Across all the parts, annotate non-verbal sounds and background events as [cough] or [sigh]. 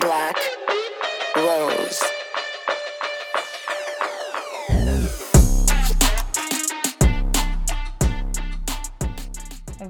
Black Rose.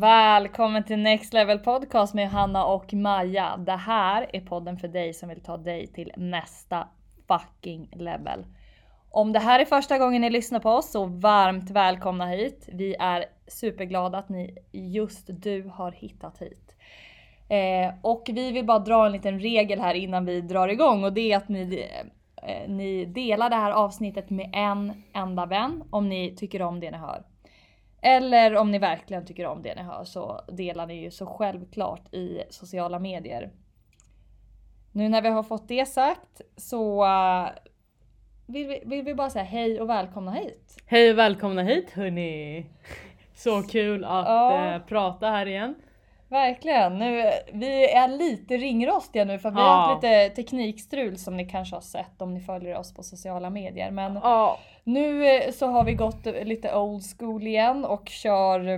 Välkommen till Next Level Podcast med Hanna och Maja. Det här är podden för dig som vill ta dig till nästa fucking level. Om det här är första gången ni lyssnar på oss så varmt välkomna hit. Vi är superglada att ni, just du, har hittat hit. Eh, och vi vill bara dra en liten regel här innan vi drar igång och det är att ni, eh, ni delar det här avsnittet med en enda vän om ni tycker om det ni hör. Eller om ni verkligen tycker om det ni hör så delar ni ju så självklart i sociala medier. Nu när vi har fått det sagt så uh, vill, vi, vill vi bara säga hej och välkomna hit. Hej och välkomna hit hörni! Så kul att Ja. eh, prata här igen. Verkligen. Nu, vi är lite ringrostiga nu för vi har Ja. haft lite teknikstrul som ni kanske har sett om ni följer oss på sociala medier. Men Ja, nu eh, så har vi gått lite old school igen och kör,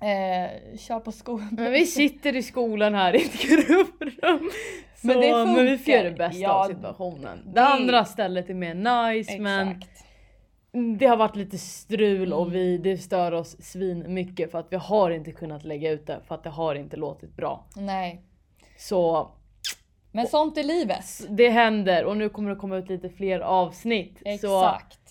eh, kör på skolan. men vi sitter i skolan här i ett grupprum. Så, Men det men vi får funkar. det bästa Ja, av situationen. Det, det- andra stället är mer nice men Exakt. Det har varit lite strul Mm. och vi, det stör oss svin mycket för att vi har inte kunnat lägga ut det för att det har inte låtit bra. Nej. Så Men sånt är livet. det händer och nu kommer det komma ut lite fler avsnitt. Så Exakt.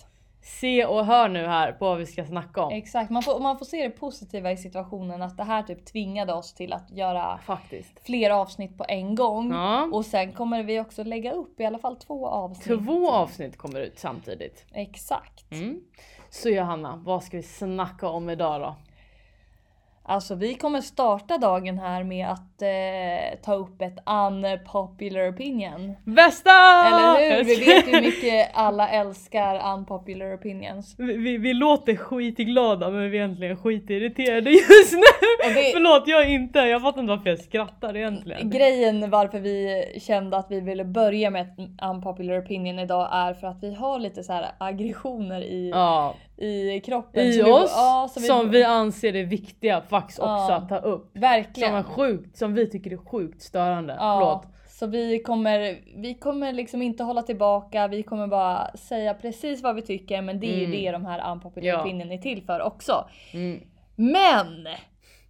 Se och hör nu här på vad vi ska snacka om. Exakt. Man får, man får se det positiva i situationen att det här typ tvingade oss till att göra Faktiskt. fler avsnitt på en gång. Ja. Och sen kommer vi också lägga upp i alla fall två avsnitt. Två avsnitt kommer ut samtidigt. Exakt. Mm. Så Johanna, vad ska vi snacka om idag då? Alltså vi kommer starta dagen här med att eh, ta upp ett unpopular opinion. Bästa! Eller hur? Vi vet hur mycket [laughs] alla älskar unpopular opinions. vi, vi, vi låter skitglada men vi är egentligen skitirriterade just nu. Det- Förlåt jag är inte, jag fattar inte varför jag skrattar egentligen. Grejen varför vi kände att vi ville börja med ett unpopular opinion idag är för att vi har lite så här aggressioner i, Ja, i kroppen. i vi- oss ja, så som vi anser är viktiga faktiskt också Ja. att ta upp. Verkligen. Som är sjukt, som vi tycker är sjukt störande. Ja, Förlåt. så vi kommer, vi kommer liksom inte hålla tillbaka, vi kommer bara säga precis vad vi tycker men det är ju Mm. det de här unpopular Ja. opinion är till för också. Mm. Men!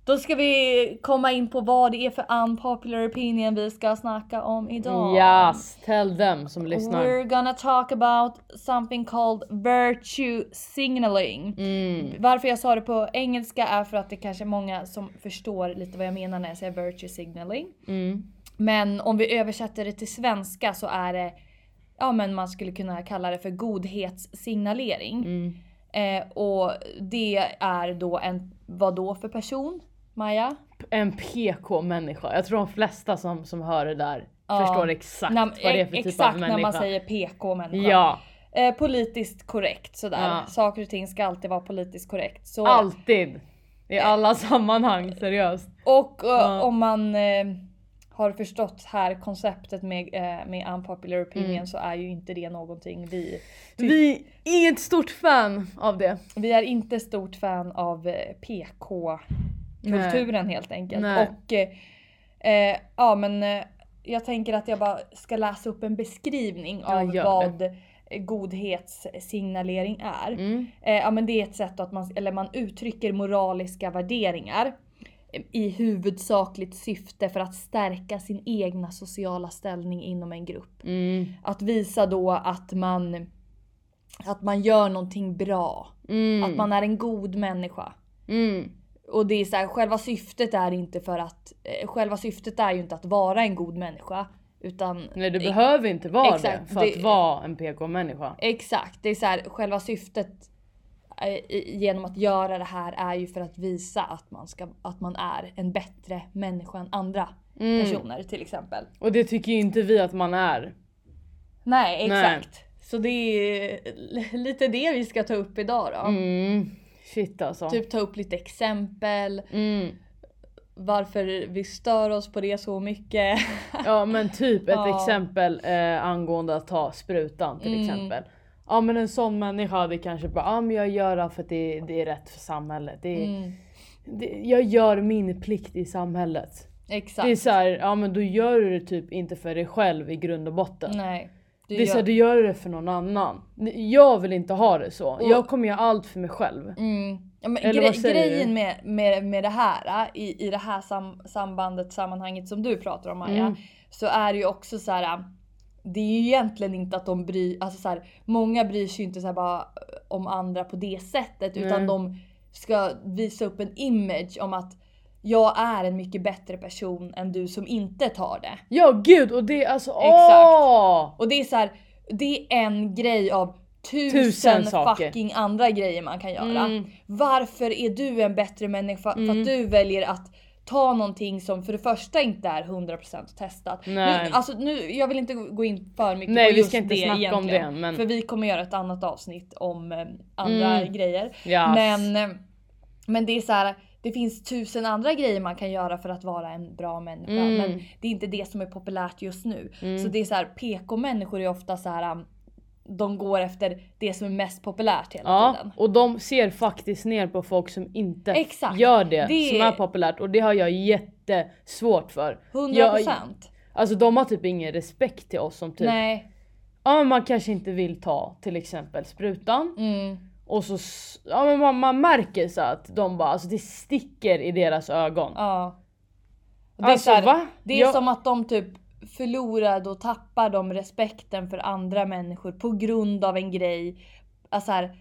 Då ska vi komma in på vad det är för unpopular opinion vi ska snacka om idag. Yes, tell them som lyssnar. We're gonna talk about something called virtue signaling. Mm. Varför jag sa det på engelska är för att det kanske är många som förstår lite vad jag menar när jag säger virtue signaling. Mm. Men om vi översätter det till svenska så är det, ja men man skulle kunna kalla det för godhetssignalering. Mm. Eh, och det är då en, vad då för person? Maja? En PK-människa. Jag tror de flesta som, som hör det där Ja. förstår exakt När- vad det är för typ exakt av människa. när man säger PK-människa. Ja, Eh, politiskt korrekt sådär. Ja. Saker och ting ska alltid vara politiskt korrekt. Så, alltid. I alla sammanhang, seriöst. Och eh, Ja. om man eh, har förstått här konceptet med, eh, med unpopular opinion Mm. så är ju inte det någonting vi Vi är inget stort fan av det. Vi är inte stort fan av eh, PK-kulturen helt enkelt. Nej. Och eh, eh, ja men eh, jag tänker att jag bara ska läsa upp en beskrivning Ja, av vad eh, godhetssignalering är. Mm. Eh, ja men det är ett sätt att man, eller man uttrycker moraliska värderingar eh, i huvudsakligt syfte för att stärka sin egna sociala ställning inom en grupp. Mm. Att visa då att man, att man gör någonting bra. Mm. Att man är en god människa. Mm. Och det är så här, själva syftet är inte för att, eh, själva syftet är ju inte att vara en god människa. Utan Nej du behöver inte vara Exakt, det för det- att vara en PK-människa. Exakt, det är så här, själva syftet eh, genom att göra det här är ju för att visa att man, ska, att man är en bättre människa än andra Mm. personer till exempel. Och det tycker ju inte vi att man är. Nej Nej. exakt. Så det är lite det vi ska ta upp idag då. Mm. Shit alltså. Typ ta upp lite exempel, Mm. varför vi stör oss på det så mycket. Ja men typ ett [laughs] Ja. exempel eh, angående att ta sprutan till Mm. exempel. Ja men en sån människa hade kanske bara, ja men jag gör det för att det, det är rätt för samhället. Det, Mm. det, jag gör min plikt i samhället. Exakt. Det är så här, ja men då gör du det typ inte för dig själv i grund och botten. Nej. Du det är gör- så här, du gör det för någon annan. Jag vill inte ha det så. Och- jag kommer göra allt för mig själv. Mm. Ja, men Eller gre- vad säger grejen du? med, med, med det här äh, i, i det här sam, sambandet, sammanhanget som du pratar om Maja. Mm. Så är det ju också så här. äh, Det är ju egentligen inte att de bryr alltså så här, Många bryr sig ju inte så bara äh, om andra på det sättet utan Nej. de ska visa upp en image om att jag är en mycket bättre person än du som inte tar det. Ja gud och det är alltså Exakt. åh! Och det är så här, det är en grej av tusen, Tusen saker. fucking andra grejer man kan göra. Mm. Varför är du en bättre människa för Mm. att du väljer att ta någonting som för det första inte är 100% testat. Nej. Nu, alltså nu, jag vill inte gå in för mycket Nej, på vi just ska inte det snacka om egentligen. det, men- För vi kommer göra ett annat avsnitt om eh, andra Mm. grejer. Yes. Men, eh, men det är så här. Det finns tusen andra grejer man kan göra för att vara en bra människa. Mm. Men det är inte det som är populärt just nu. Mm. Så det är så här, PK-människor är ofta så här. um, De går efter det som är mest populärt hela Ja, tiden. och de ser faktiskt ner på folk som inte Exakt. gör det, Det- som är populärt och det har jag jättesvårt för. 100%. Jag, alltså de har typ ingen respekt till oss som typ, Nej. ja man kanske inte vill ta till exempel sprutan Mm. Och så, ja men man, man märker så att de bara, alltså det sticker i deras ögon. Ja. Det är, Alltså så här, va? det är Jag- som att de typ förlorar och tappar de respekten för andra människor på grund av en grej. Alltså här,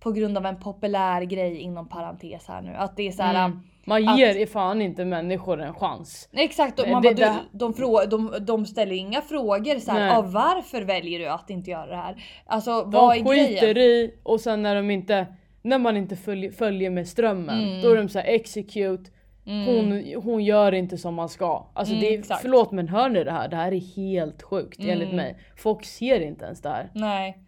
på grund av en populär grej inom parentes här nu. Att det är så här. Mm. Man att- ger fan inte människor en chans. Exakt, och man det- bara, det- du, de, frå, de, de ställer inga frågor så här, Nej. ah, varför väljer du att inte göra det här? Alltså De vad är skiter grejen? i och sen när de inte, när man inte följer, följer med strömmen, Mm. då är de så här execute, Mm. hon, hon gör inte som man ska. Alltså Mm, det är, exakt. förlåt men hör ni det här? Det här är helt sjukt enligt Mm. mig. Folk ser inte ens det här. Nej.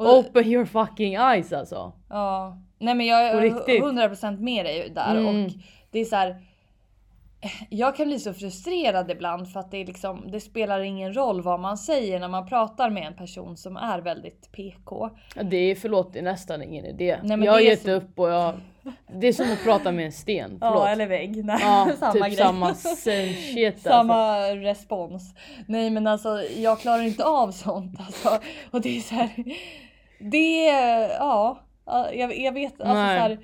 Och, Open your fucking eyes alltså. ja. Nej men jag är riktigt. 100% med dig där Mm. och det är så här. Jag kan bli så frustrerad ibland för att det, är liksom, det spelar ingen roll vad man säger när man pratar med en person som är väldigt PK. Ja, Det är förlåt, det är nästan ingen idé. Nej, jag har gett så- upp och jag... Det är som att prata med en sten. Förlåt. vägg. Nej, Ja, [laughs] samma typ grej. samma shit alltså. Samma respons. Nej men alltså jag klarar inte av sånt alltså. Och det är så här. Det ja. Jag, jag vet alltså så Nej. här,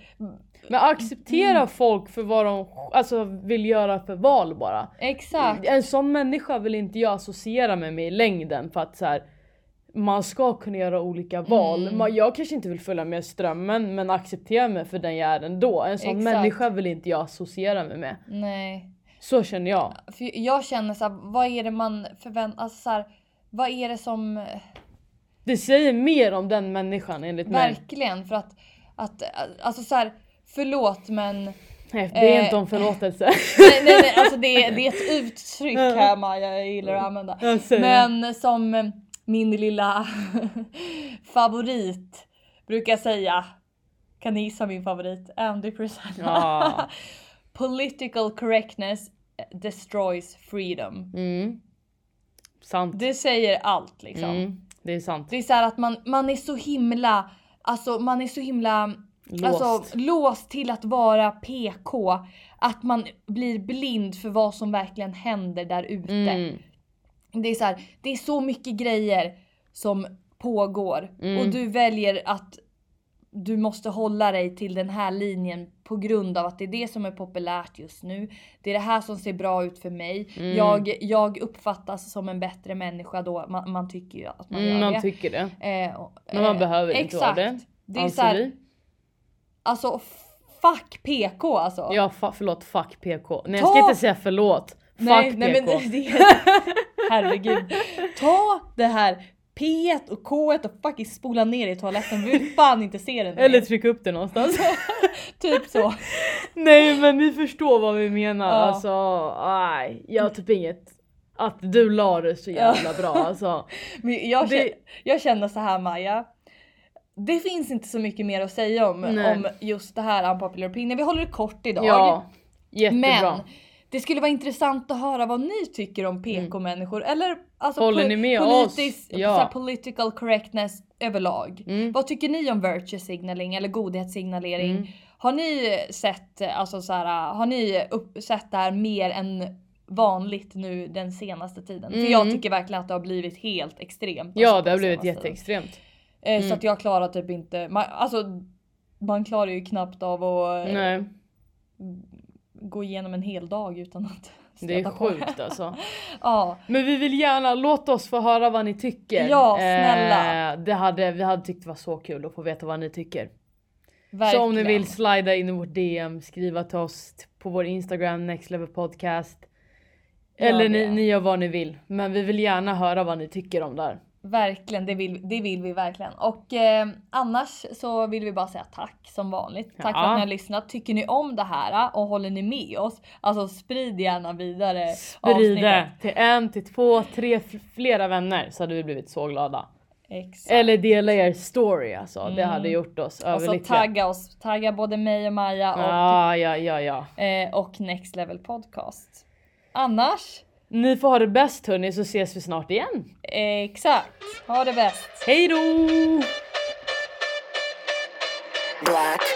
Men acceptera folk för vad de alltså, vill göra för val bara. Exakt. En sån människa vill inte jag associera mig med i längden för att så här, man ska kunna göra olika val. Mm. Man, jag kanske inte vill följa med strömmen men acceptera mig för den jag är ändå. En sån Exakt. människa vill inte jag associera mig med. Nej. Så känner jag. För jag känner så här, vad är det man förväntar alltså så här, Vad är det som Det säger mer om den människan enligt mig. verkligen för att, att alltså så här, förlåt men Nej, det är Eh, inte om förlåtelse. [laughs] nej, nej, nej alltså det, är- det är ett uttryck här Maja jag gillar att använda. Men som min lilla [laughs] favorit brukar säga. Kan ni gissa min favorit? Andy Priscilla. Ja. [laughs] Political correctness destroys freedom. Mm. Sant. Det säger allt liksom. Mm. Det är sant. Det är så här att man, man är så himla, alltså man är så himla Låst. Alltså, låst till att vara PK. Att man blir blind för vad som verkligen händer där ute. Mm. Det är så här, det är så mycket grejer som pågår Mm. och du väljer att du måste hålla dig till den här linjen på grund av att det är det som är populärt just nu. Det är det här som ser bra ut för mig. Mm. Jag, jag uppfattas som en bättre människa då. Man, man tycker ju att man Mm, gör man det. tycker det. Eh, och- Men man eh, behöver inte vara det. Det är Anser så här, vi. alltså fuck PK alltså. Ja fa- förlåt, fuck PK. Nej Ta- jag ska inte säga förlåt. Fuck nej, PK. nej men [laughs] det, herregud. Ta det här P och K och fucking spola ner i toaletten. Vi vill fan inte se den. Eller mer. tryck upp det någonstans. [laughs] typ så. nej men ni förstår vad vi menar. Ja. Alltså, nej. Jag har typ inget. Att du la det så jävla bra alltså. [laughs] Men jag, Det- känner, jag känner så här Maja. Det finns inte så mycket mer att säga om, Nej. om just det här unpopular opinion. Vi håller det kort idag. Ja, jättebra. Men det skulle vara intressant att höra vad ni tycker om PK-människor. Eller alltså Mm. Håller ni med politis- oss? Ja. political correctness överlag. Mm. Vad tycker ni om virtue signaling eller godhetssignalering? Mm. Har ni sett, alltså så här, har ni upp, sett det här mer än vanligt nu den senaste tiden? För jag Mm. tycker verkligen att det har blivit helt extremt. Ja alltså, det har blivit jätteextremt. Eh, Så Mm. att jag klarar typ inte, man, alltså man klarar ju knappt av att Nej gå igenom en hel dag utan att det är sjukt alltså. [laughs] Ja, Men vi vill gärna, låt oss få höra vad ni tycker. Ja, snälla. Eh, det hade, vi hade tyckt det var så kul att få veta vad ni tycker. verkligen. Så om ni vill slida in i vårt DM, skriva till oss på vår Instagram Next Level Podcast. Eller ni, det. ni gör vad ni vill. Men vi vill gärna höra vad ni tycker om det här. Verkligen, det vill, det vill vi verkligen. Och eh, annars så vill vi bara säga tack som vanligt. Tack för att ni har lyssnat. Tycker ni om det här eh, och håller ni med oss? Alltså sprid gärna vidare Sprid det till en, till två, tre, flera vänner så hade vi blivit så glada. Exakt. Eller dela er story alltså. Det Mm. hade gjort oss och så överlyckliga. tagga oss. Tagga både mig och Maja och, Ja, ja, ja, ja. eh, och Next Level Podcast. Annars, Ni får ha det bäst hörni så ses vi snart igen. exakt. Ha det bäst. Hej då! Black